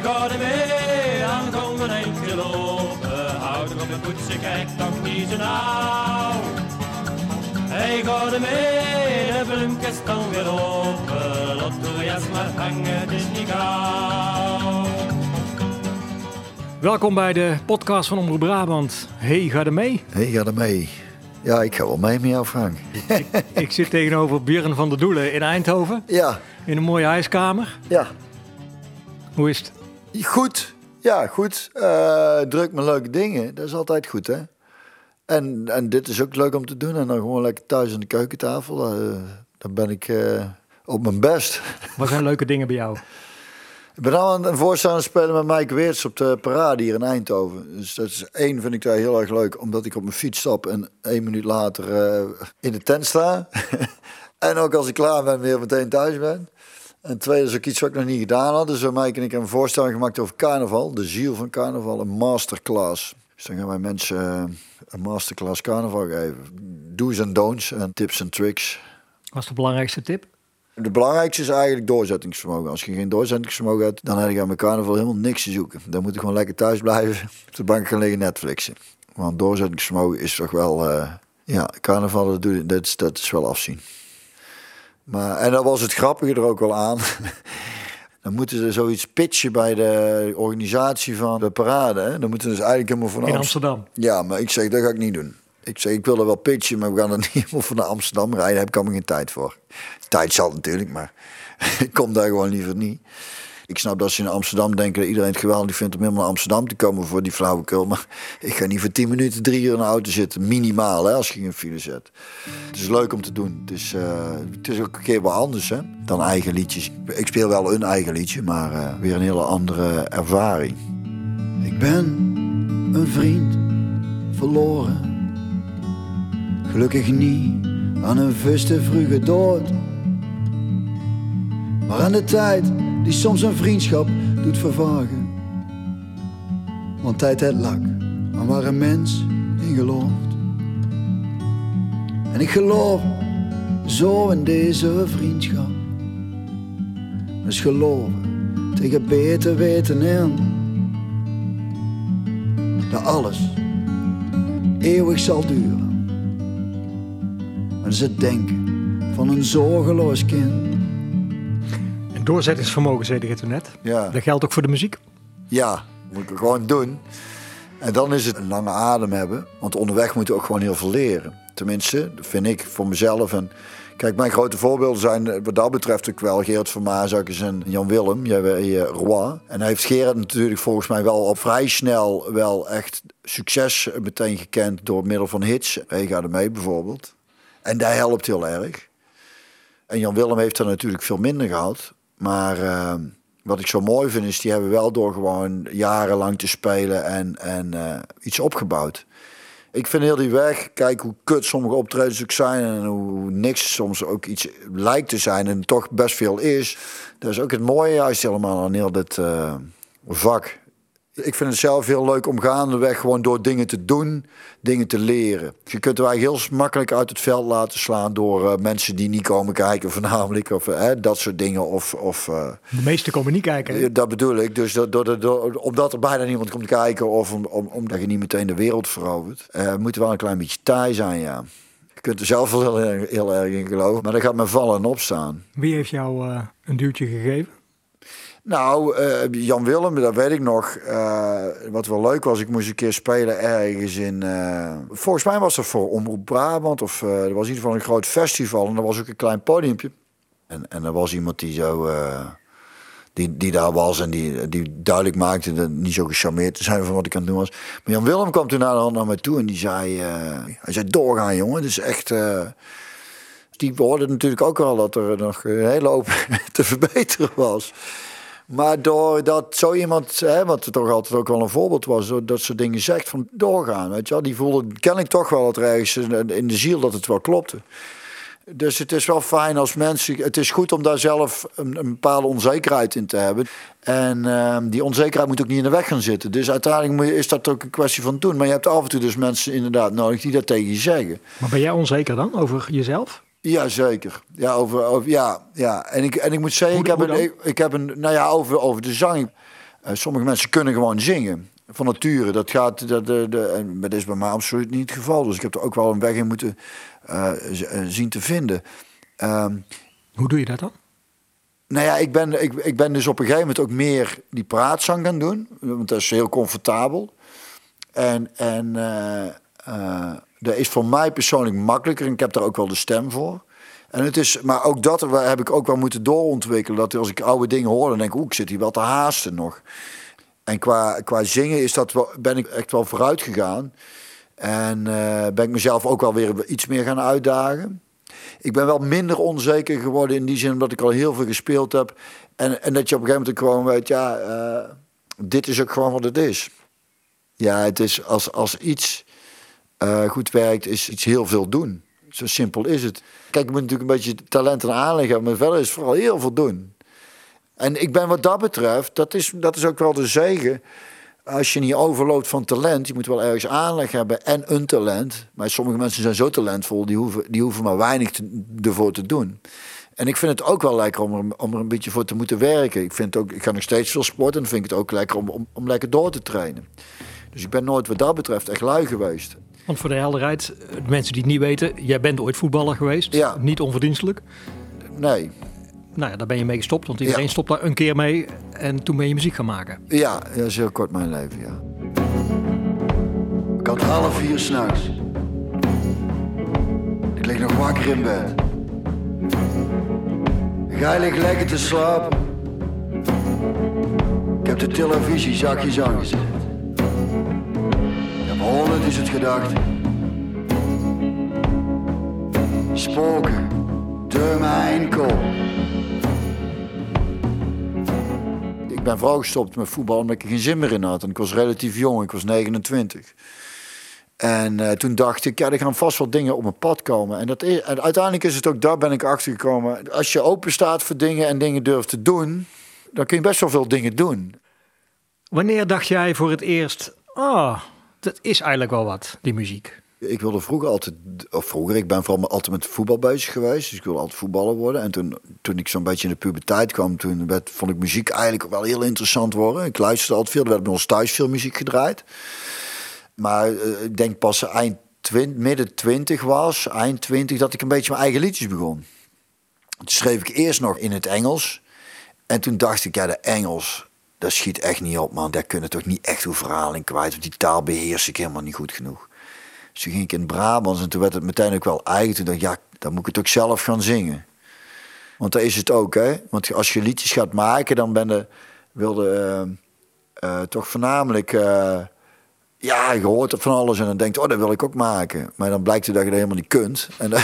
Hey, ga er mee, dan kom een eindje lopen. Houd op je poetsen, kijk toch niet zo nauw. Hey, ga er mee, de bloemkes staan weer open. Laat de jas maar hangen, het is niet gauw. Welkom bij de podcast van Omroep Brabant. Hey, ga er mee? Hé, ga er mee. Ja, ik ga wel mee met jou, Frank. Ik zit tegenover Björn van der Doelen in Eindhoven. Ja, In een mooie ijskamer. ja. Hoe is het? Goed. Ja, goed. Eh, druk met leuke dingen. Dat is altijd goed, hè? En, en dit is ook leuk om te doen. En dan gewoon lekker thuis aan de keukentafel. eh, dan ben ik eh, op mijn best. Wat zijn leuke dingen bij jou? Ik ben al aan een voorstander spelen met Mike Weerts op de parade hier in Eindhoven. Dus dat is één, vind ik daar heel erg leuk. Omdat ik op mijn fiets stap en één minuut later in de tent sta. en ook als ik klaar ben, weer meteen thuis ben. En twee is ook iets wat ik nog niet gedaan had. Dus Mike en ik hebben een voorstelling gemaakt over carnaval. De ziel van carnaval, een masterclass. Dus dan gaan wij mensen eh, een masterclass carnaval geven. Do's en don'ts en tips en tricks. Wat is de belangrijkste tip? De belangrijkste is eigenlijk doorzettingsvermogen. Als je geen doorzettingsvermogen hebt, dan heb je aan mijn carnaval helemaal niks te zoeken. Dan moet ik gewoon lekker thuis blijven, op de bank gaan liggen Netflixen. Want doorzettingsvermogen is toch wel, eh, ja, carnaval, dat, doe, dat, dat is wel afzien. Maar, en dan was het grappige er ook wel aan. Dan moeten ze zoiets pitchen bij de organisatie van de parade. Hè? Dan moeten ze dus eigenlijk helemaal van In Amsterdam. Amsterdam. Ja, maar ik zeg, dat ga ik niet doen. Ik zeg, ik wil er wel pitchen, maar we gaan er niet helemaal van naar Amsterdam rijden. Daar heb ik allemaal geen tijd voor. Tijd zal natuurlijk, maar ik kom daar gewoon liever niet. Ik snap dat ze in Amsterdam denken dat iedereen het geweldig vindt om helemaal naar Amsterdam te komen voor die flauwekul. Maar ik ga niet voor 10 minuten drie uur in de auto zitten. Minimaal, hè, als je een file zet. Het is leuk om te doen. Het is, eh, het is ook een keer wat anders hè, dan eigen liedjes. Ik speel wel een eigen liedje, maar eh, weer een hele andere ervaring. Ik ben een vriend verloren. Gelukkig niet aan een vuste vroege dood. Maar aan de tijd die soms een vriendschap doet vervagen. Want tijd het lak aan waar een mens in gelooft. En ik geloof zo in deze vriendschap. Dus geloven tegen beter weten in. Dat alles eeuwig zal duren. Maar is het denken van een zorgeloos kind. En doorzettingsvermogen, zei je toen net. Ja. Dat geldt ook voor de muziek. Ja, moet ik gewoon doen. En dan is het een lange adem hebben. Want onderweg moet je ook gewoon heel veel leren. Tenminste, dat vind ik voor mezelf. En kijk, mijn grote voorbeelden zijn eh, wat dat betreft ook wel Geert van Maasakkers en Jan Willem. Jij eh, Roy. En hij heeft Gerard natuurlijk volgens mij wel op vrij snel wel echt succes meteen gekend door middel van hits. Hey, ga er mee bijvoorbeeld. En dat helpt heel erg. En Jan Willem heeft er natuurlijk veel minder gehad. Maar eh, wat ik zo mooi vind is, die hebben wel door gewoon jarenlang te spelen en, en eh, iets opgebouwd. Ik vind heel die weg, kijk hoe kut sommige optredens ook zijn en hoe niks soms ook iets lijkt te zijn en toch best veel is. Dat is ook het mooie juist helemaal aan heel dit eh, vak. Ik vind het zelf heel leuk om gaandeweg gewoon door dingen te doen, dingen te leren. Je kunt er eigenlijk heel makkelijk uit het veld laten slaan door eh, mensen die niet komen kijken, voornamelijk. Of eh, dat soort dingen. Of, of eh, De meeste komen niet kijken. hè? dat bedoel ik. Dus dat, door, door, door- omdat er bijna niemand komt kijken of om, om, omdat je niet meteen de wereld verovert, moet er wel een klein beetje taai zijn, ja. Je kunt er zelf wel heel, erg- heel erg in geloven, maar dan gaat men vallen en opstaan. Wie heeft jou een duwtje gegeven? Nou, eh, Jan Willem, dat weet ik nog. eh, wat wel leuk was, ik moest een keer spelen ergens in... eh, volgens mij was dat voor Omroep Brabant. Of er was in ieder geval een groot festival. En er was ook een klein podiumpje. En, en er was iemand die zo... die, die daar was en die, die duidelijk maakte dat niet zo gecharmeerd te zijn van wat ik aan het doen was. Maar Jan Willem kwam toen naar naar mij toe en die zei... hij zei, doorgaan jongen, is echt... die hoorden natuurlijk ook wel dat er nog een hele hoop te verbeteren was. Maar doordat zo iemand, hè, wat toch altijd ook wel een voorbeeld was, dat soort dingen zegt van doorgaan. Weet je wel, die voelde kennelijk toch wel het ergens in in de ziel dat het wel klopte. Dus het is wel fijn als mensen. Het is goed om daar zelf een, een bepaalde onzekerheid in te hebben. En ehm, die onzekerheid moet ook niet in de weg gaan zitten. Dus uiteindelijk moet je, is dat ook een kwestie van doen. Maar je hebt af en toe dus mensen inderdaad nodig die dat tegen je zeggen. Maar ben jij onzeker dan over jezelf? Ja, zeker. Ja, over, over, ja, ja. En, ik, en ik moet zeggen, ik, heb een, ik, ik heb een, nou ja, over, over de zang. Eh, sommige mensen kunnen gewoon zingen. Van nature. Dat gaat. Dat, de, de, en dat is bij mij absoluut niet het geval. Dus ik heb er ook wel een weg in moeten eh, eh, zien te vinden. Ehm, Hoe doe je dat dan? nou ja, ik ben, ik, ik ben dus op een gegeven moment ook meer die praatzang gaan doen. Want dat is heel comfortabel. En, en dat is voor mij persoonlijk makkelijker. En ik heb daar ook wel de stem voor. En het is, maar ook dat heb ik ook wel moeten doorontwikkelen. Dat als ik oude dingen hoor, dan denk ik, oeh, ik zit hier wel te haasten nog. En qua, qua zingen is dat ben ik echt wel vooruit gegaan. En eh, ben ik mezelf ook wel weer iets meer gaan uitdagen. Ik ben wel minder onzeker geworden in die zin omdat ik al heel veel gespeeld heb. En, en dat je op een gegeven moment gewoon weet, ja, eh, dit is ook gewoon wat het is. Ja, het is als, als iets eh, goed werkt, is iets heel veel doen. Zo simpel is het. Kijk, je moet natuurlijk een beetje talent en aanleg hebben, maar verder is vooral heel veel doen. En ik ben wat dat betreft, dat is, dat is ook wel de zegen. Als je niet overloopt van talent, je moet wel ergens aanleg hebben en een talent. Maar sommige mensen zijn zo talentvol, die hoeven, die hoeven maar weinig te, ervoor te doen. En ik vind het ook wel lekker om er, om er een beetje voor te moeten werken. Ik, vind ook, ik ga nog steeds veel sporten en vind ik het ook lekker om, om, om lekker door te trainen. Dus ik ben nooit wat dat betreft echt lui geweest. Want voor de helderheid, de mensen die het niet weten, jij bent ooit voetballer geweest. Ja. Niet onverdienstelijk. Nee, Nou ja, daar ben je mee gestopt, want iedereen Ja. stopt daar een keer mee. En toen ben je muziek gaan maken. Ja, dat is heel kort mijn leven, ja. Ik had half vier s'nachts. Ik lig nog wakker in bed. Gij ligt lekker te slapen. Ik heb de televisie zachtjes aangezet. Is het gedacht. Spoken, de mijn. Ik ben vooral gestopt met voetbal omdat ik er geen zin meer in had. En ik was relatief jong, ik was 29. En eh, toen dacht ik, ja, er gaan vast wel dingen op mijn pad komen. En, dat is, en uiteindelijk is het ook daar ben ik achter gekomen. Als je open staat voor dingen en dingen durft te doen, dan kun je best wel veel dingen doen. Wanneer dacht jij voor het eerst, ah, dat is eigenlijk wel wat, die muziek? Ik wilde vroeger altijd, of vroeger, ik ben vooral altijd met voetbal bezig geweest. Dus ik wilde altijd voetballer worden. En toen, toen ik zo'n beetje in de puberteit kwam, toen werd, vond ik muziek eigenlijk wel heel interessant worden. Ik luisterde altijd veel, er werd bij ons thuis veel muziek gedraaid. Maar eh, ik denk pas eind twint, midden twintig was, eind twintig, dat ik een beetje mijn eigen liedjes begon. Toen schreef ik eerst nog in het Engels. En toen dacht ik, ja, de Engels, dat schiet echt niet op, man. Daar kunnen toch niet echt uw verhaal kwijt. Want die taal beheers ik helemaal niet goed genoeg. Dus toen ging ik in Brabants en toen werd het meteen ook wel eigen. Toen dacht ik, ja, dan moet ik het ook zelf gaan zingen. Want daar is het ook, hè. Want als je liedjes gaat maken, dan ben je, wilde eh, eh, toch voornamelijk... eh, ja, je hoort van alles en dan denkt, oh, dat wil ik ook maken. Maar dan blijkt dat je dat helemaal niet kunt. En dan,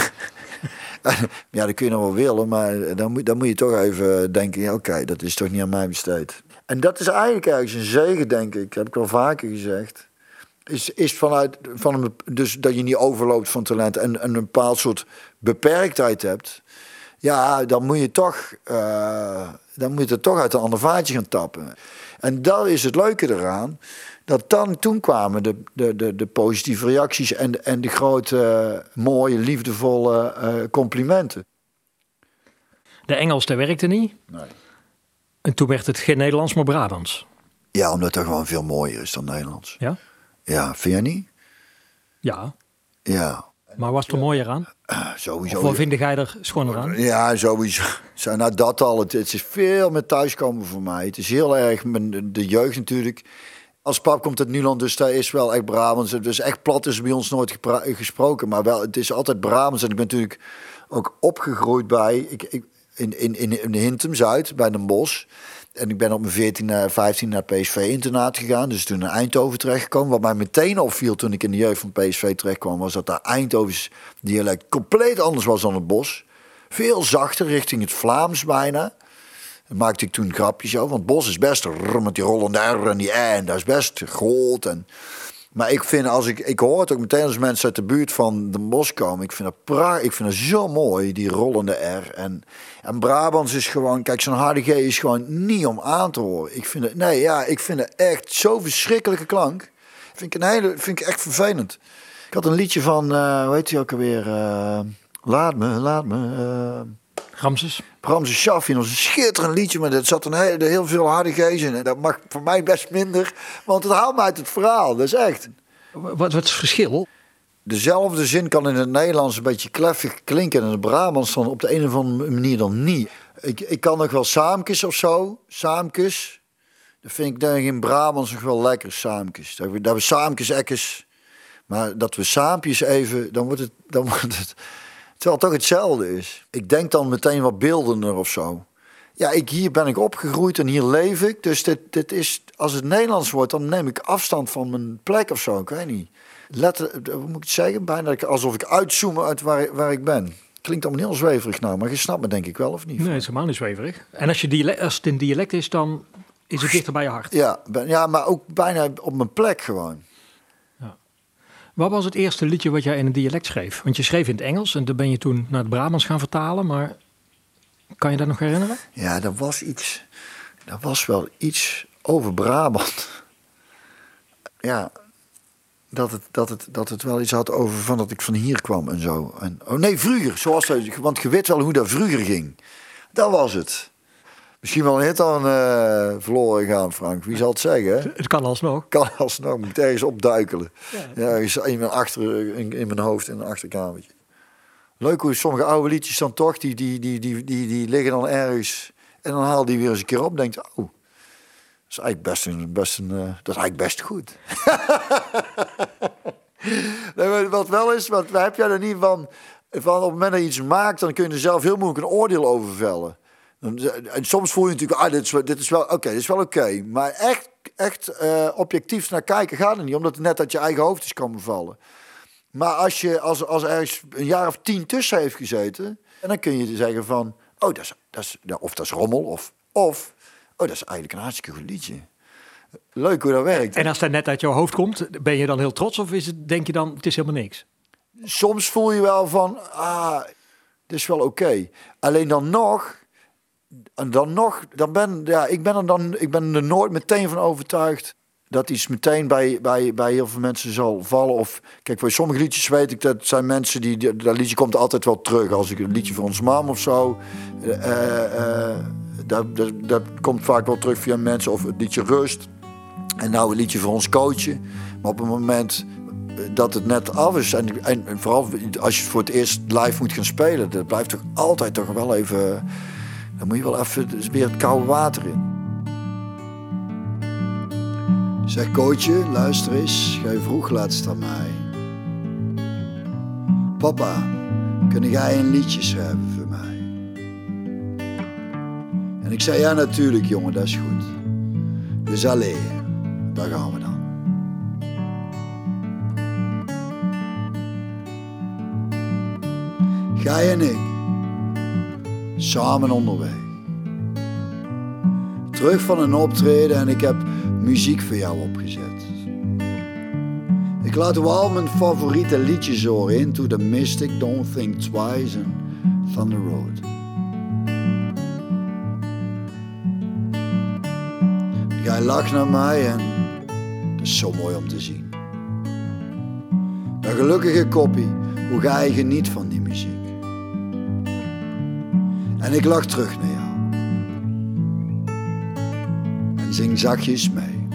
ja, dat kun je nog wel willen, maar dan moet, dan moet je toch even denken, ja, oké, dat is toch niet aan mij besteed. En dat is eigenlijk ergens een zegen, denk ik. heb ik wel vaker gezegd. Is, is vanuit, van een, dus dat je niet overloopt van talent en, en een bepaald soort beperktheid hebt. Ja, dan moet je toch, eh, dan moet je het toch uit een ander vaatje gaan tappen. En dat is het leuke eraan. Dat dan, toen kwamen de, de, de, de positieve reacties en, de- en de grote, mooie, liefdevolle eh, complimenten. De Engels, dat werkte niet. Nee. En toen werd het geen Nederlands, maar Brabants. Ja, omdat dat gewoon veel mooier is dan Nederlands. Ja? Ja, vind je niet? Ja. Ja, Maar was er mooier aan? eh, sowieso. Of wat vind jij er schoner aan? Ja, sowieso. Zo, nou, dat al. Het, het is veel met thuiskomen voor mij. Het is heel erg mijn, de jeugd natuurlijk. Als pap komt uit Nuland, dus daar is wel echt Brabants. Dus echt plat is bij ons nooit gesproken. Maar wel, het is altijd Brabants. En ik ben natuurlijk ook opgegroeid bij... Ik, ik, in, in, in, in Hintem Zuid, bij Den Bosch. En ik ben op mijn 14, naar 15 naar PSV-internaat gegaan. Dus toen naar Eindhoven terechtgekomen. Wat mij meteen opviel toen ik in de jeugd van PSV terechtkwam... was dat daar Eindhovens dialect compleet anders was dan het Bos. Veel zachter, richting het Vlaams bijna. Maakte ik toen grapjes over. Want Bos is best met die rollende R en die E. En dat is best groot. En... Maar ik vind, als ik, ik hoor het ook meteen als mensen uit de buurt van de bos komen. Ik vind dat, pra ik vind dat zo mooi, die rollende R. En, en Brabants is gewoon, kijk, zo'n HDG is gewoon niet om aan te horen. Ik vind het, nee, ja, ik vind het echt zo'n verschrikkelijke klank. Vind ik, een hele, vind ik echt vervelend. Ik had een liedje van, eh hoe heet die ook alweer? Eh, laat me, laat me. eh, Ramses. Ramses Shaffi, dat een schitterend liedje, maar er zat een heel, heel veel harde geest in. En dat mag voor mij best minder, want het haalt me uit het verhaal. Dat is echt. Wat, wat is het verschil? Dezelfde zin kan in het Nederlands een beetje kleffig klinken en in het Brabants dan op de een of andere manier dan niet. Ik, ik kan nog wel saamkes of zo, saamkes. Dat vind ik denk in Brabants nog wel lekker, saamkes. Dat we, dat we saamkes ekkes, maar dat we saampjes even, dan wordt het, dan wordt het, terwijl het toch hetzelfde is. Ik denk dan meteen wat beeldender of zo. Ja, ik, hier ben ik opgegroeid en hier leef ik. Dus dit, dit is, als het Nederlands wordt, dan neem ik afstand van mijn plek of zo. Ik weet niet. Letter, hoe moet ik het zeggen? Bijna alsof ik uitzoom uit waar, waar ik ben. Klinkt allemaal heel zweverig nou, maar je snapt me denk ik wel of niet? Nee, het is helemaal niet zweverig. En als, je dialect, als het een dialect is, dan is het dichter bij je hart. Ja, ben, ja, maar ook bijna op mijn plek gewoon. Wat was het eerste liedje wat jij in een dialect schreef? Want je schreef in het Engels en dan ben je toen naar het Brabants gaan vertalen. Maar kan je dat nog herinneren? Ja, dat was iets. Dat was wel iets over Brabant. Ja, dat het, dat het, dat het wel iets had over van dat ik van hier kwam en zo. En, oh nee, vroeger, zoals want je weet wel hoe dat vroeger ging. Dat was het. Misschien wel een hit aan eh, verloren gaan, Frank. Wie zal het zeggen? hè? Het kan alsnog. Kan alsnog, moet ergens opduikelen. Ja, ergens in mijn, achter, in, in mijn hoofd, in een achterkamertje. Leuk hoe sommige oude liedjes dan toch, die, die, die, die, die, die liggen dan ergens. En dan haal die weer eens een keer op denkt, oh, dat is eigenlijk best een, best een, eh, dat is eigenlijk best goed. nee, wat wel is, wat heb jij er niet van, van op het moment dat je iets maakt, dan kun je er zelf heel moeilijk een oordeel over vellen. Dan- En soms voel je natuurlijk, ah, dit is wel, dit is wel oké, dit is wel oké. Maar echt, echt eh, objectief naar kijken gaat het niet, omdat het net uit je eigen hoofd is komen vallen. Maar als je als, als ergens een jaar of tien tussen heeft gezeten, en dan kun je zeggen van, oh, dat is, dat is, ja, of dat is rommel, of, of, oh, dat is eigenlijk een hartstikke goed liedje. Leuk hoe dat werkt. En als dat net uit jouw hoofd komt, ben je dan heel trots of is het, denk je dan, het is helemaal niks? soms voel je wel van, ah, dit is wel oké. Alleen dan nog, en dan nog, dan ben, ja, ik ben er dan, ik ben er nooit meteen van overtuigd dat iets meteen bij, bij, bij heel veel mensen zal vallen. Of, kijk, voor sommige liedjes weet ik dat zijn mensen die, dat liedje komt altijd wel terug. Als ik een liedje voor ons mam of zo, eh, eh, dat, dat, komt vaak wel terug via mensen. Of het liedje Rust. En nou een liedje voor ons coachen. Maar op het moment dat het net af is. En, en, vooral als je voor het eerst live moet gaan spelen. Dat blijft toch altijd toch wel even... Dan moet je wel even weer het koude water in. Zeg coachje, luister eens. Jij vroeg laatst aan mij. Papa, kun jij een liedje schrijven voor mij? En ik zei, ja natuurlijk jongen, dat is goed. Dus allee, daar gaan we dan. Gij en ik, samen onderweg. Terug van een optreden en ik heb muziek voor jou opgezet. Ik laat wel mijn favoriete liedjes horen. Into the Mystic, Don't Think Twice en Thunder Road. Jij lacht naar mij en dat is zo mooi om te zien. Dat gelukkige koppie, hoe jij geniet van die Ik lach terug naar jou. En zing zachtjes mee.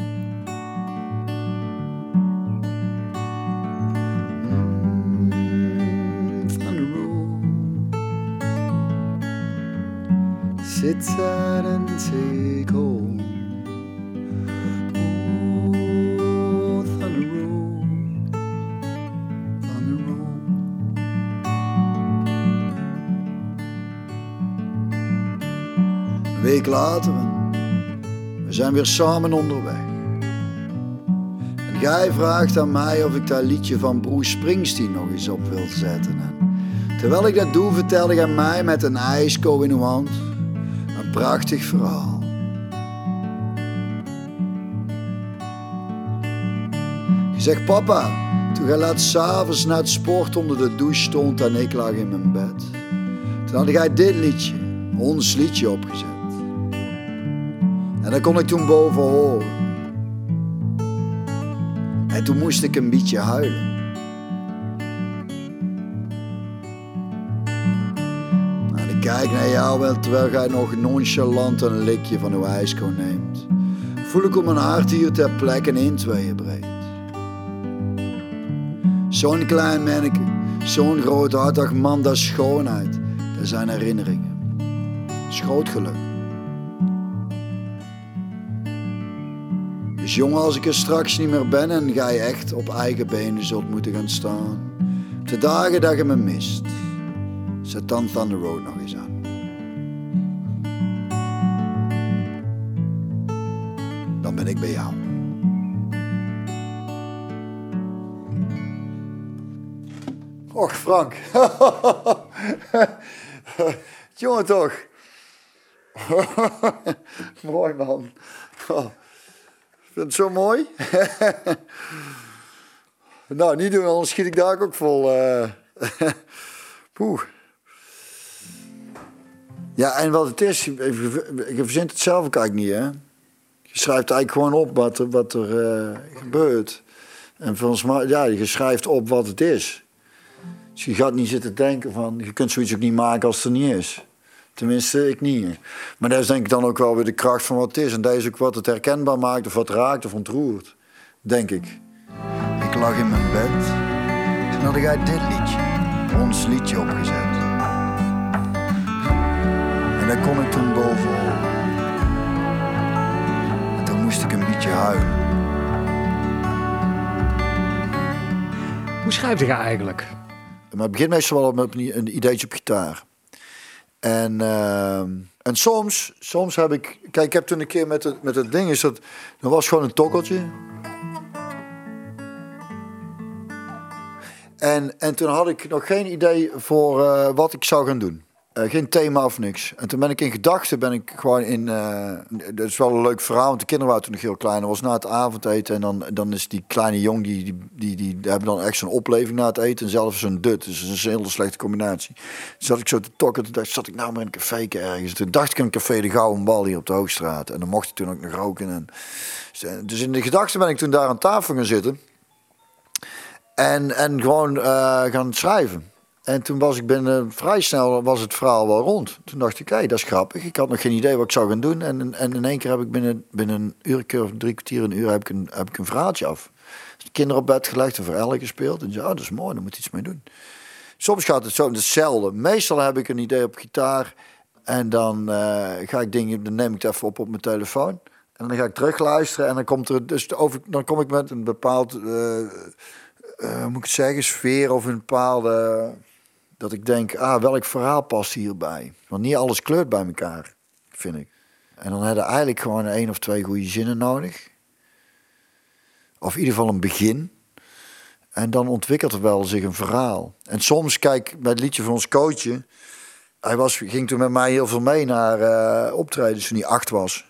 Mm, Thunder Road. Sit Een week later, we zijn weer samen onderweg. En jij vraagt aan mij of ik dat liedje van Bruce Springsteen nog eens op wil zetten. En terwijl ik dat doe, vertelde hij mij met een ijsko in uw hand een prachtig verhaal. Je zegt, papa, toen jij laat s'avonds na het sport onder de douche stond en ik lag in mijn bed. Toen had jij dit liedje, ons liedje, opgezet. En dat kon ik toen boven horen. En toen moest ik een beetje huilen. En ik kijk naar jou terwijl jij nog nonchalant een likje van uw ijskoon neemt. Voel ik op mijn hart hier ter plekke in tweeën breed. Zo'n klein manneke, zo'n groothartig man, dat schoonheid. Dat zijn herinneringen. Dat is groot geluk. Jongen, als ik er straks niet meer ben en ga je echt op eigen benen zult moeten gaan staan. De dagen dat je me mist, zet dan Thunder Road nog eens aan. Dan ben ik bij jou. Och, Frank. Jongen toch. mooi man. Vind het zo mooi? nou, niet doen, anders schiet ik daar ook vol. eh. Ja, en wat het is, je verzint het zelf ook eigenlijk niet, hè? Je schrijft eigenlijk gewoon op wat er, wat er eh, gebeurt. En volgens mij, ja, je schrijft op wat het is. Dus je gaat niet zitten denken van, je kunt zoiets ook niet maken als het er niet is. Tenminste, ik niet. Maar dat is denk ik dan ook wel weer de kracht van wat het is. En dat is ook wat het herkenbaar maakt of wat raakt of ontroert. Denk ik. Ik lag in mijn bed. Toen had jij dit liedje, ons liedje opgezet. En daar kon ik toen bovenop. En toen moest ik een beetje huilen. Hoe schrijf je eigenlijk? Maar het begint meestal wel met een een ideetje op gitaar. En, eh, en soms, soms heb ik... Kijk, ik heb toen een keer met het, met het ding... Is dat, dat was gewoon een tokkeltje. En, en toen had ik nog geen idee voor eh, wat ik zou gaan doen. Eh, geen thema of niks. En toen ben ik in gedachten, ben ik gewoon in... eh, dat is wel een leuk verhaal, want de kinderen waren toen nog heel klein. Dat was na het avondeten en dan, dan is die kleine jong... Die, die, die, die hebben dan echt zo'n opleving na het eten en zelfs zo'n dut. Dus dat is een hele slechte combinatie. Zat ik zo te tokken, toen dacht, zat ik nou maar in een café ergens. Toen dacht ik in een café De Gouden Bal hier op de Hoogstraat. En dan mocht ik toen ook nog roken. En, dus in de gedachten ben ik toen daar aan tafel gaan zitten. En, en gewoon eh, gaan schrijven. En toen was ik binnen, vrij snel was het verhaal wel rond. Toen dacht ik, hé, dat is grappig. Ik had nog geen idee wat ik zou gaan doen. En, en in één keer heb ik binnen, binnen een uur, of drie kwartier, een uur, heb ik een, heb ik een verhaaltje af. Dus de kinderen op bed gelegd en voor gespeeld. En zei, oh, dat is mooi, daar moet iets mee doen. Soms gaat het zo, hetzelfde. Meestal heb ik een idee op gitaar. En dan eh, ga ik dingen, dan neem ik het even op op mijn telefoon. En dan ga ik terugluisteren. En dan komt er dus over, dan kom ik met een bepaald, hoe moet ik het zeggen, sfeer of een bepaalde dat ik denk, ah, welk verhaal past hierbij? Want niet alles kleurt bij elkaar, vind ik. En dan hebben eigenlijk gewoon één of twee goede zinnen nodig. Of in ieder geval een begin. En dan ontwikkelt er wel zich een verhaal. En soms, kijk, bij het liedje van ons coachje... Hij was, ging toen met mij heel veel mee naar eh, optredens toen hij acht was.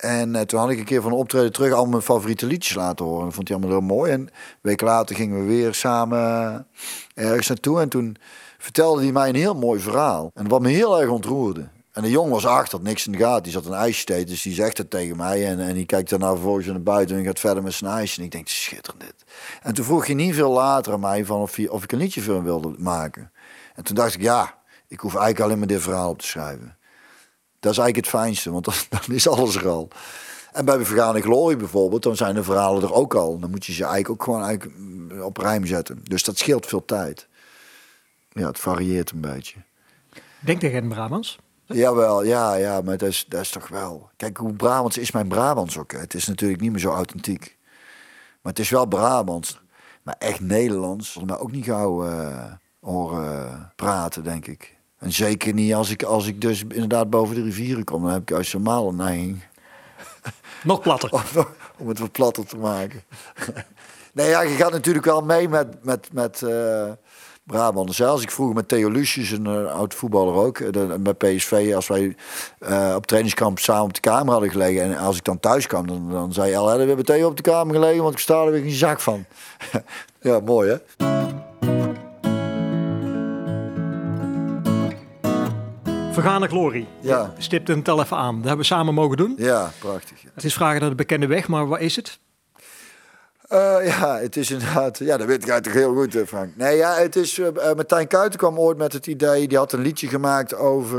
En eh, toen had ik een keer van een optreden terug al mijn favoriete liedjes laten horen. Dat vond hij allemaal heel mooi. En een week later gingen we weer samen ergens naartoe. En toen vertelde hij mij een heel mooi verhaal. En wat me heel erg ontroerde. En de jongen was acht, had niks in de gaten. Die zat een ijsje te eten, dus die zegt het tegen mij. En, en die kijkt daarna vervolgens naar buiten en gaat verder met zijn ijsje. En ik denk, schitterend dit. En toen vroeg hij niet veel later aan mij van of, of ik een liedje voor hem wilde maken. En toen dacht ik, ja, ik hoef eigenlijk alleen maar dit verhaal op te schrijven. Dat is eigenlijk het fijnste, want dan, dan is alles er al. En bij Vergane Glorie bijvoorbeeld, dan zijn de verhalen er ook al. Dan moet je ze eigenlijk ook gewoon eigenlijk op rijm zetten. Dus dat scheelt veel tijd. Ja, het varieert een beetje. Denk tegen Brabants? Jawel, ja, ja, maar dat is, dat is toch wel... Kijk, hoe Brabants is mijn Brabants ook. Hè. Het is natuurlijk niet meer zo authentiek. Maar het is wel Brabants. Maar echt Nederlands mij ook niet gauw eh, horen praten, denk ik. En zeker niet als ik, als ik dus inderdaad boven de rivieren kom. Dan heb ik juist een neiging Nog platter. om, om het wat platter te maken. nee, ja, je gaat natuurlijk wel mee met, met, met eh, Brabant. Zelfs ik vroeg met Theo Lucius, een uh, oud voetballer ook, uh, de, bij PSV, als wij uh, op trainingskamp samen op de kamer hadden gelegen. En als ik dan thuis kwam, dan, dan zei El, we hebben Theo op de kamer gelegen, want ik sta er weer geen zak van. ja, mooi hè? Vergane glorie. Ja. Je stipt een tel even aan. Dat hebben we samen mogen doen. Ja, prachtig. Het is vragen naar de bekende weg, maar wat is het? Eh, ja, het is inderdaad. Ja, dat weet ik toch heel goed, eh, Frank. Nee, ja, het is. Uh, Martijn Kuiten kwam ooit met het idee. Die had een liedje gemaakt over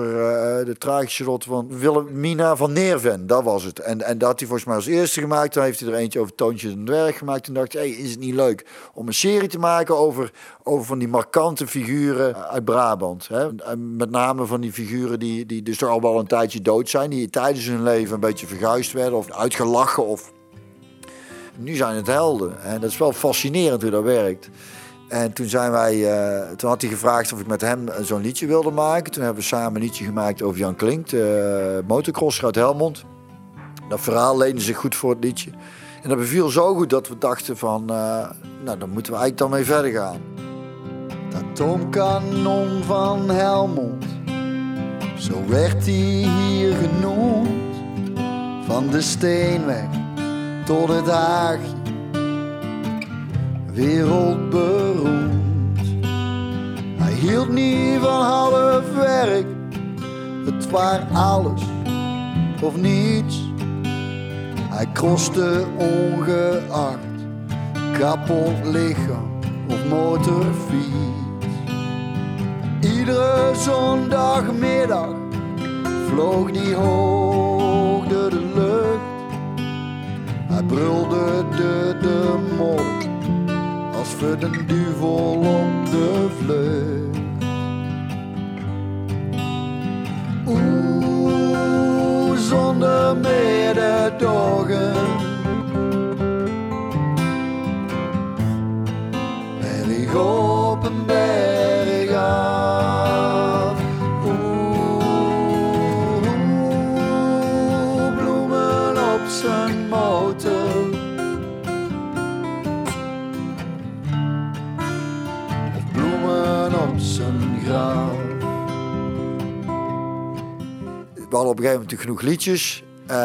de tragische rot van Wilhelmina van Neerven. Dat was het. En, en dat had hij volgens mij als eerste gemaakt. Dan heeft hij er eentje over Toontje en Dwerg gemaakt. Toen dacht hij, hey, is het niet leuk om een serie te maken over, over van die markante figuren uit Brabant. Hè? Met name van die figuren die, die dus toch al wel een tijdje dood zijn. Die tijdens hun leven een beetje verguisd werden of uitgelachen of nu zijn het helden. En dat is wel fascinerend hoe dat werkt. En toen, zijn wij, uh, toen had hij gevraagd of ik met hem zo'n liedje wilde maken. Toen hebben we samen een liedje gemaakt over Jan Klink, de uh, motocrosser uit Helmond. Dat verhaal leende zich goed voor het liedje. En dat beviel zo goed dat we dachten van, uh, nou dan moeten we eigenlijk dan mee verder gaan. Dat Tomkanon van Helmond, zo werd hij hier genoemd. Van de Steenweg tot het Haagje, wereldberoemd. Hij hield niet van half werk, het was alles of niets. Hij kroste ongeacht, kapot lichaam of motorfiets. Iedere zondagmiddag vloog die hoog hij brulde de, de mol als voor de duvel op de vlucht. Oeh, zonder mededogen. Op een gegeven moment genoeg liedjes. Uh,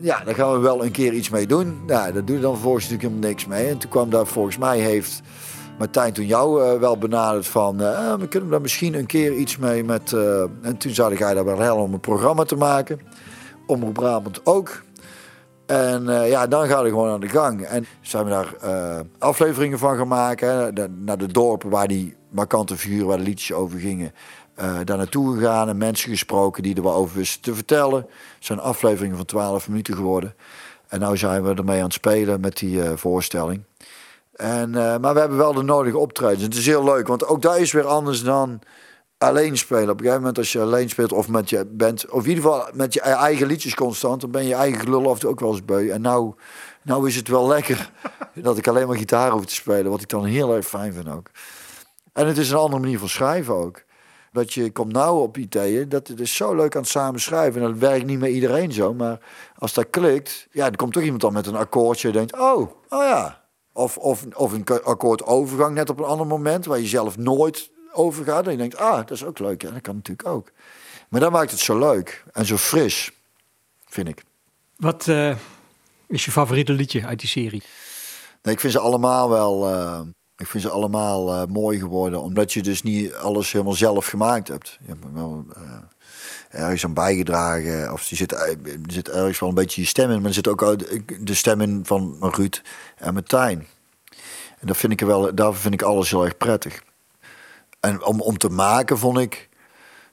ja, daar gaan we wel een keer iets mee doen. Nou, dat doe je dan vervolgens natuurlijk helemaal niks mee. En toen kwam daar volgens mij heeft Martijn toen jou uh, wel benaderd van... Uh, we kunnen daar misschien een keer iets mee met... en toen zou hij daar wel helemaal om een programma te maken. Omroep Brabant ook. En uh, ja, dan gaat het gewoon aan de gang. En zijn we daar uh, afleveringen van gaan maken. Naar de dorpen waar die markante figuren, waar de liedjes over gingen. Uh, daar naartoe gegaan en mensen gesproken die er wel over wisten te vertellen. Het zijn afleveringen van 12 minuten geworden. En nu zijn we ermee aan het spelen met die voorstelling. En, maar we hebben wel de nodige optredens. Het is heel leuk, want ook daar is weer anders dan alleen spelen. Op een gegeven moment als je alleen speelt of met je bent, of in ieder geval met je eigen liedjes constant, dan ben je eigen gelul af en toe ook wel eens beu. En nou, nou is het wel lekker dat ik alleen maar gitaar hoef te spelen, wat ik dan heel erg fijn vind ook. En het is een andere manier van schrijven ook. Dat je komt nou op ideeën, dat het is zo leuk aan het samen schrijven. En dat werkt niet met iedereen zo, maar als dat klikt, ja, dan komt toch iemand dan met een akkoordje en denkt, oh, oh ja. Of, of, of een akkoord overgang net op een ander moment, waar je zelf nooit overgaat. En je denkt, ah, dat is ook leuk. Ja, dat kan natuurlijk ook. Maar dat maakt het zo leuk en zo fris, vind ik. Wat uh, is je favoriete liedje uit die serie? Nee, ik vind ze allemaal wel... Uh, ik vind ze allemaal uh, mooi geworden. Omdat je dus niet alles helemaal zelf gemaakt hebt. Je hebt wel ergens aan bijgedragen. Of je zit, er zit ergens wel een beetje je stem in. Maar er zit ook de stem in van Ruud en Martijn. En dat vind ik wel, daarvoor vind ik alles heel erg prettig. En om, om te maken vond ik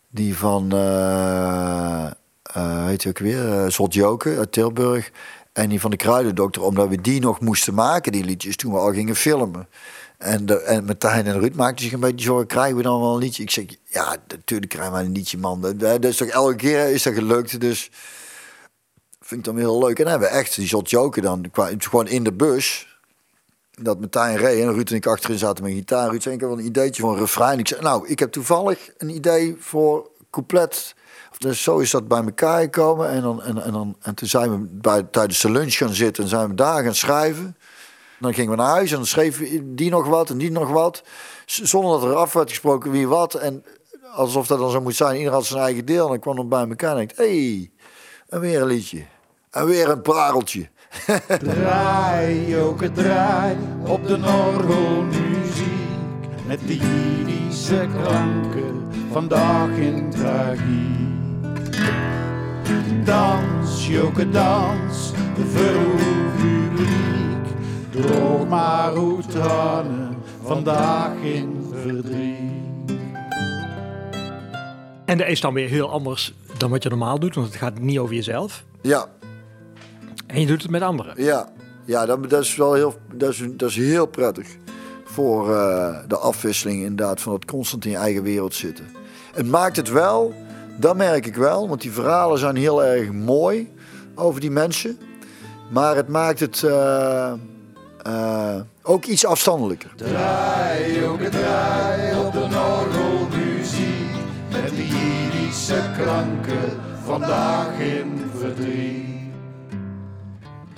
die van, uh, uh, weet je ook weer, uh, Zot Joken uit Tilburg. En die van de Kruidendokter, omdat we die nog moesten maken, die liedjes, toen we al gingen filmen. En, de, en en Ruud maakten zich een beetje zorgen, krijgen we dan wel een liedje? Ik zeg, ja, natuurlijk krijgen we een liedje, man. Dat, is toch elke keer is dat gelukt, dus vind ik dan heel leuk. En hebben we echt die Zot Joken dan, gewoon in de bus dat Martijn reed en Ruud en ik achterin zaten met gitaar. Ruud zei, ik heb wel een ideetje voor een refrein. Ik zei, nou, ik heb toevallig een idee voor couplet. Dus zo is dat bij elkaar gekomen. En, dan, en, en, dan, en toen zijn we bij, tijdens de lunch gaan zitten en zijn we daar gaan schrijven. Dan gingen we naar huis en dan schreef die nog wat en die nog wat. Zonder dat er af werd gesproken wie wat. En alsof dat dan zo moet zijn. Iedereen had zijn eigen deel. En dan kwam dan bij elkaar en dacht, hé, hey, en weer een liedje. En weer een pareltje. Draai, ook draai op de orgelmuziek. Met die Jiddische klanken, vandaag in tragiek. Dans, joke dans, uw publiek. maar hoe tranen vandaag in verdriet. En dat is dan weer heel anders dan wat je normaal doet, want het gaat niet over jezelf. Ja, En je doet het met anderen. ja, ja dat, dat is wel heel, dat is, dat is heel prettig. Voor eh, de afwisseling inderdaad van het constant in je eigen wereld zitten. Het maakt het wel, dat merk ik wel, want die verhalen zijn heel erg mooi over die mensen. Maar het maakt het eh, eh, ook iets afstandelijker. Draai, ook het draai op de orgelmuziek. Met die Jiddische klanken, vandaag in verdriet.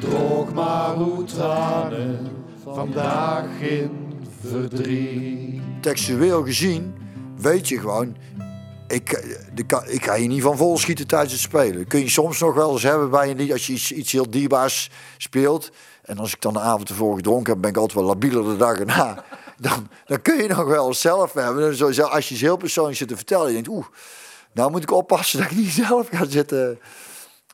Droog maar hoe tranen, vandaag in verdriet. Textueel gezien weet je gewoon, ik, de, ik ga je niet van vol schieten tijdens het spelen. Kun je soms nog wel eens hebben bij een als je iets, iets heel dierbaars speelt. En als ik dan de avond ervoor gedronken heb, ben ik altijd wel labieler de dag erna. Dan, dan kun je nog wel zelf hebben. Als je iets heel persoonlijks zit te vertellen, je denkt, oeh, nou moet ik oppassen dat ik niet zelf ga zitten.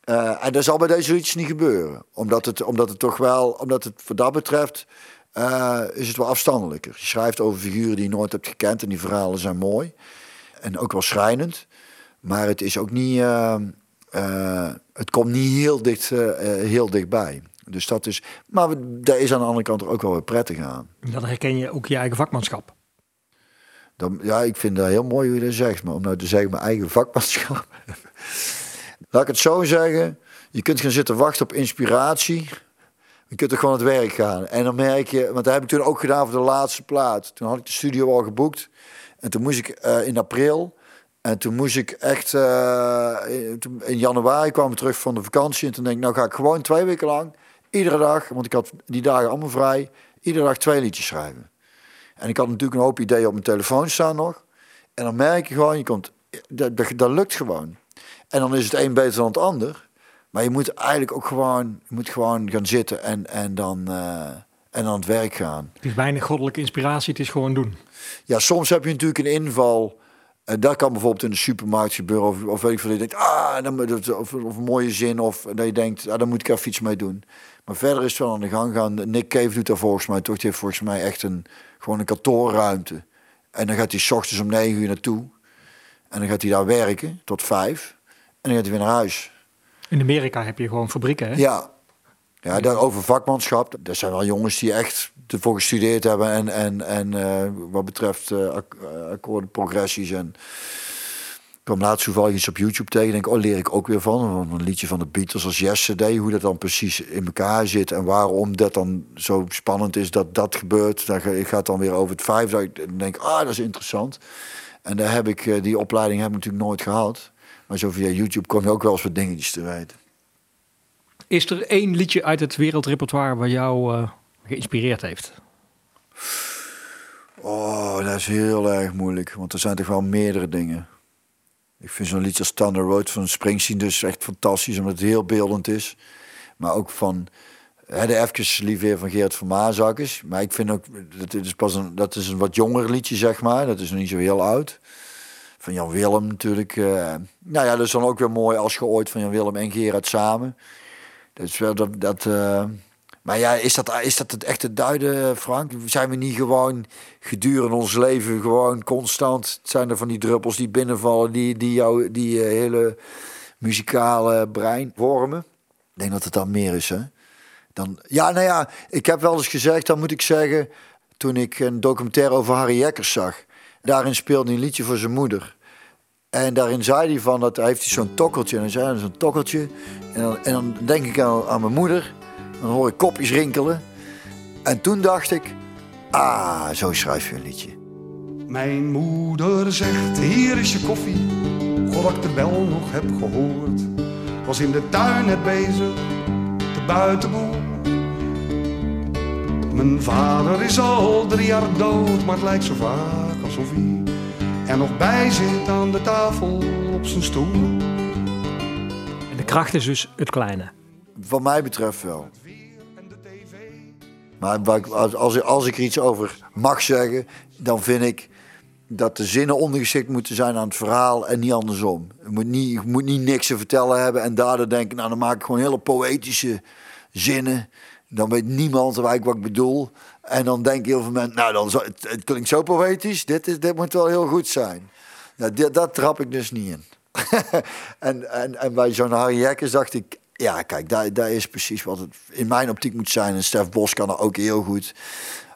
Eh, en dat zal bij deze liedjes niet gebeuren. Omdat het, omdat het toch wel, omdat het wat dat betreft, eh, is het wel afstandelijker. Je schrijft over figuren die je nooit hebt gekend en die verhalen zijn mooi. En ook wel schrijnend. Maar het is ook niet, eh, het komt niet heel, dicht, heel dichtbij. Dus dat is, maar daar is aan de andere kant ook wel weer prettig aan. Dan herken je ook je eigen vakmanschap. Dan, ja, ik vind dat heel mooi hoe je dat zegt. Maar om nou te zeggen, mijn eigen vakmanschap. Laat ik het zo zeggen. Je kunt gaan zitten wachten op inspiratie. Je kunt er gewoon aan het werk gaan. En dan merk je, want dat heb ik toen ook gedaan voor de laatste plaat. Toen had ik de studio al geboekt. En toen moest ik eh, in april. En toen moest ik echt. eh, in- januari kwam ik terug van de vakantie. En toen denk ik, nou ga ik gewoon twee weken lang. Iedere dag, want ik had die dagen allemaal vrij. Iedere dag twee liedjes schrijven. En ik had natuurlijk een hoop ideeën op mijn telefoon staan nog. En dan merk je gewoon, je komt, dat, dat lukt gewoon. En dan is het een beter dan het ander. Maar je moet eigenlijk ook gewoon, je moet gewoon gaan zitten en, en, dan, eh, en aan het werk gaan. Het is weinig goddelijke inspiratie, het is gewoon doen. Ja, soms heb je natuurlijk een inval. En dat kan bijvoorbeeld in de supermarkt gebeuren. Of, of weet ik veel. Dat je denkt, ah, dan, of, of een mooie zin. Of dat je denkt, ah, daar moet ik even iets mee doen. Maar verder is het wel aan de gang gaan. Nick Cave doet daar volgens mij toch. Die heeft volgens mij echt een, gewoon een kantoorruimte. En dan gaat hij 's ochtends om negen uur naartoe. En dan gaat hij daar werken tot vijf. En dan gaat hij weer naar huis. In Amerika heb je gewoon fabrieken, hè? Ja. Ja, daarover vakmanschap. Dat zijn wel jongens die echt ervoor gestudeerd hebben. En, en, en eh, wat betreft eh, ak- eh, akkoorden, progressies. En ik kwam laatst toevallig iets op YouTube tegen. Denk, oh, leer ik ook weer van. Van Een liedje van de Beatles als Yesterday. Hoe dat dan precies in elkaar zit. En waarom dat dan zo spannend is dat dat gebeurt. Dan ga- gaat dan weer over het vijf. Ik denk, ah, dat is interessant. En daar heb ik, die opleiding heb ik natuurlijk nooit gehad. Maar zo via YouTube kom je ook wel eens wat dingetjes te weten. Is er één liedje uit het wereldrepertoire waar jou eh, geïnspireerd heeft? Oh, dat is heel erg moeilijk. Want er zijn toch wel meerdere dingen. Ik vind zo'n liedje als Thunder Road van Springsteen dus echt fantastisch. Omdat het heel beeldend is. Maar ook van... Hè, de Even Liefheer van Geert van Maasakkers. Maar ik vind ook... Dat is, pas een, dat is een wat jonger liedje, zeg maar. Dat is nog niet zo heel oud. Jan Willem natuurlijk. eh. nou ja, dat is dan ook weer mooi als je ooit van Jan Willem en Gerard samen. Wel dat... dat eh, maar ja, is dat, is dat het echte duiden, Frank? Zijn we niet gewoon gedurende ons leven gewoon constant... zijn er van die druppels die binnenvallen... die, die jouw die, eh, hele muzikale brein vormen? Ik denk dat het dan meer is, hè? Dan, ja, nou ja, ik heb wel eens gezegd, dan moet ik zeggen... toen ik een documentaire over Harry Jekkers zag... daarin speelde een liedje voor zijn moeder... En daarin zei hij van, dat hij heeft zo'n tokkeltje. En dan zei hij zo'n tokkeltje. En dan, en dan denk ik aan, aan mijn moeder. Dan hoor ik kopjes rinkelen. En toen dacht ik, ah, zo schrijf je een liedje. Mijn moeder zegt, hier is je koffie. God dat ik de bel nog heb gehoord. Was in de tuin net bezig, de buitenboel. Mijn vader is al drie jaar dood, maar het lijkt zo vaak alsof hij er nog bij zit aan de tafel op zijn stoel. En de kracht is dus het kleine. Wat mij betreft wel. Maar als, als, als ik er iets over mag zeggen, dan vind ik dat de zinnen ondergeschikt moeten zijn aan het verhaal en niet andersom. Je moet niet, je moet niet niks te vertellen hebben en daardoor denken, nou dan maak ik gewoon hele poëtische zinnen. Dan weet niemand eigenlijk wat ik bedoel. En dan denken heel veel mensen, nou, dan het, klinkt zo poëtisch. Dit, is, dit moet wel heel goed zijn. Dat trap ik dus niet in. en, en, en bij zo'n Harry Jekkers dacht ik, ja, kijk, daar, daar is precies wat het in mijn optiek moet zijn. En Stef Bos kan er ook heel goed.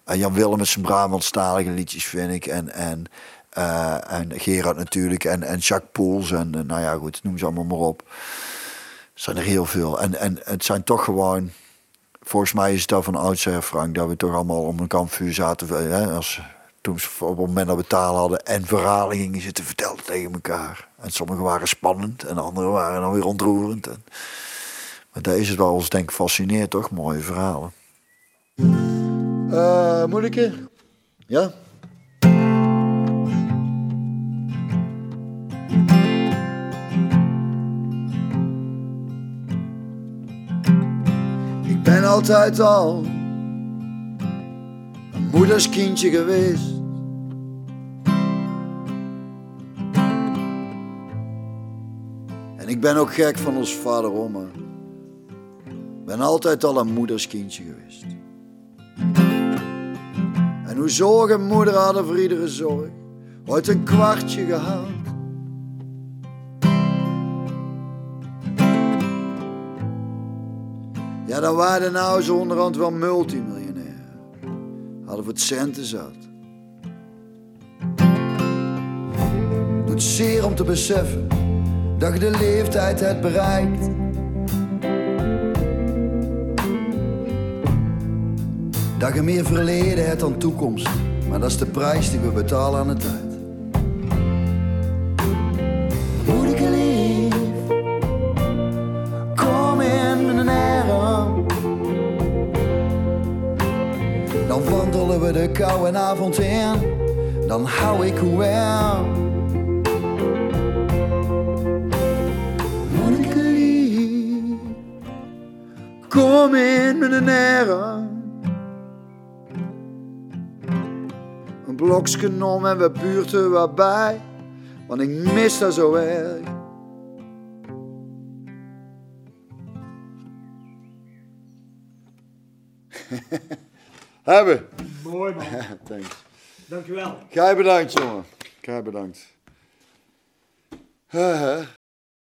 En Jan Willem met zijn Brabantstalige liedjes, vind ik. En, en, eh, en Gerard natuurlijk. En, en Jacques Poels. En, nou ja, goed, noem ze allemaal maar op. Zijn er heel veel. En, en het zijn toch gewoon... Volgens mij is het al van oudsher, Frank, dat we toch allemaal om een kampvuur zaten. Hè, als, toen ze op het moment dat we taal hadden en verhalen gingen zitten vertellen tegen elkaar. En sommige waren spannend en andere waren dan weer ontroerend. En, maar deze is wel ons denk ik fascineert, toch? Mooie verhalen. Uh, ik er? Ja? Altijd al een moeders kindje geweest. En ik ben ook gek van ons vader. Ik ben altijd al een moeders kindje geweest. En hoe zorg en moeder hadden voor iedere zorg, ooit een kwartje gehaald. Ja, dan waren nou zo onderhand wel multimiljonair. Hadden voor het centen zat. Doet zeer om te beseffen dat je de leeftijd hebt bereikt. Dat je meer verleden hebt dan toekomst. Maar dat is de prijs die we betalen aan de tijd. De koude avond in. Dan hou ik wel. Moederke lief, kom in mijn arm. Een blokje om en we buurten wat bij, want ik mis dat zo erg. Hebben. Mooi man. Thanks. Dankjewel. Gij bedankt, jongen. Gij bedankt.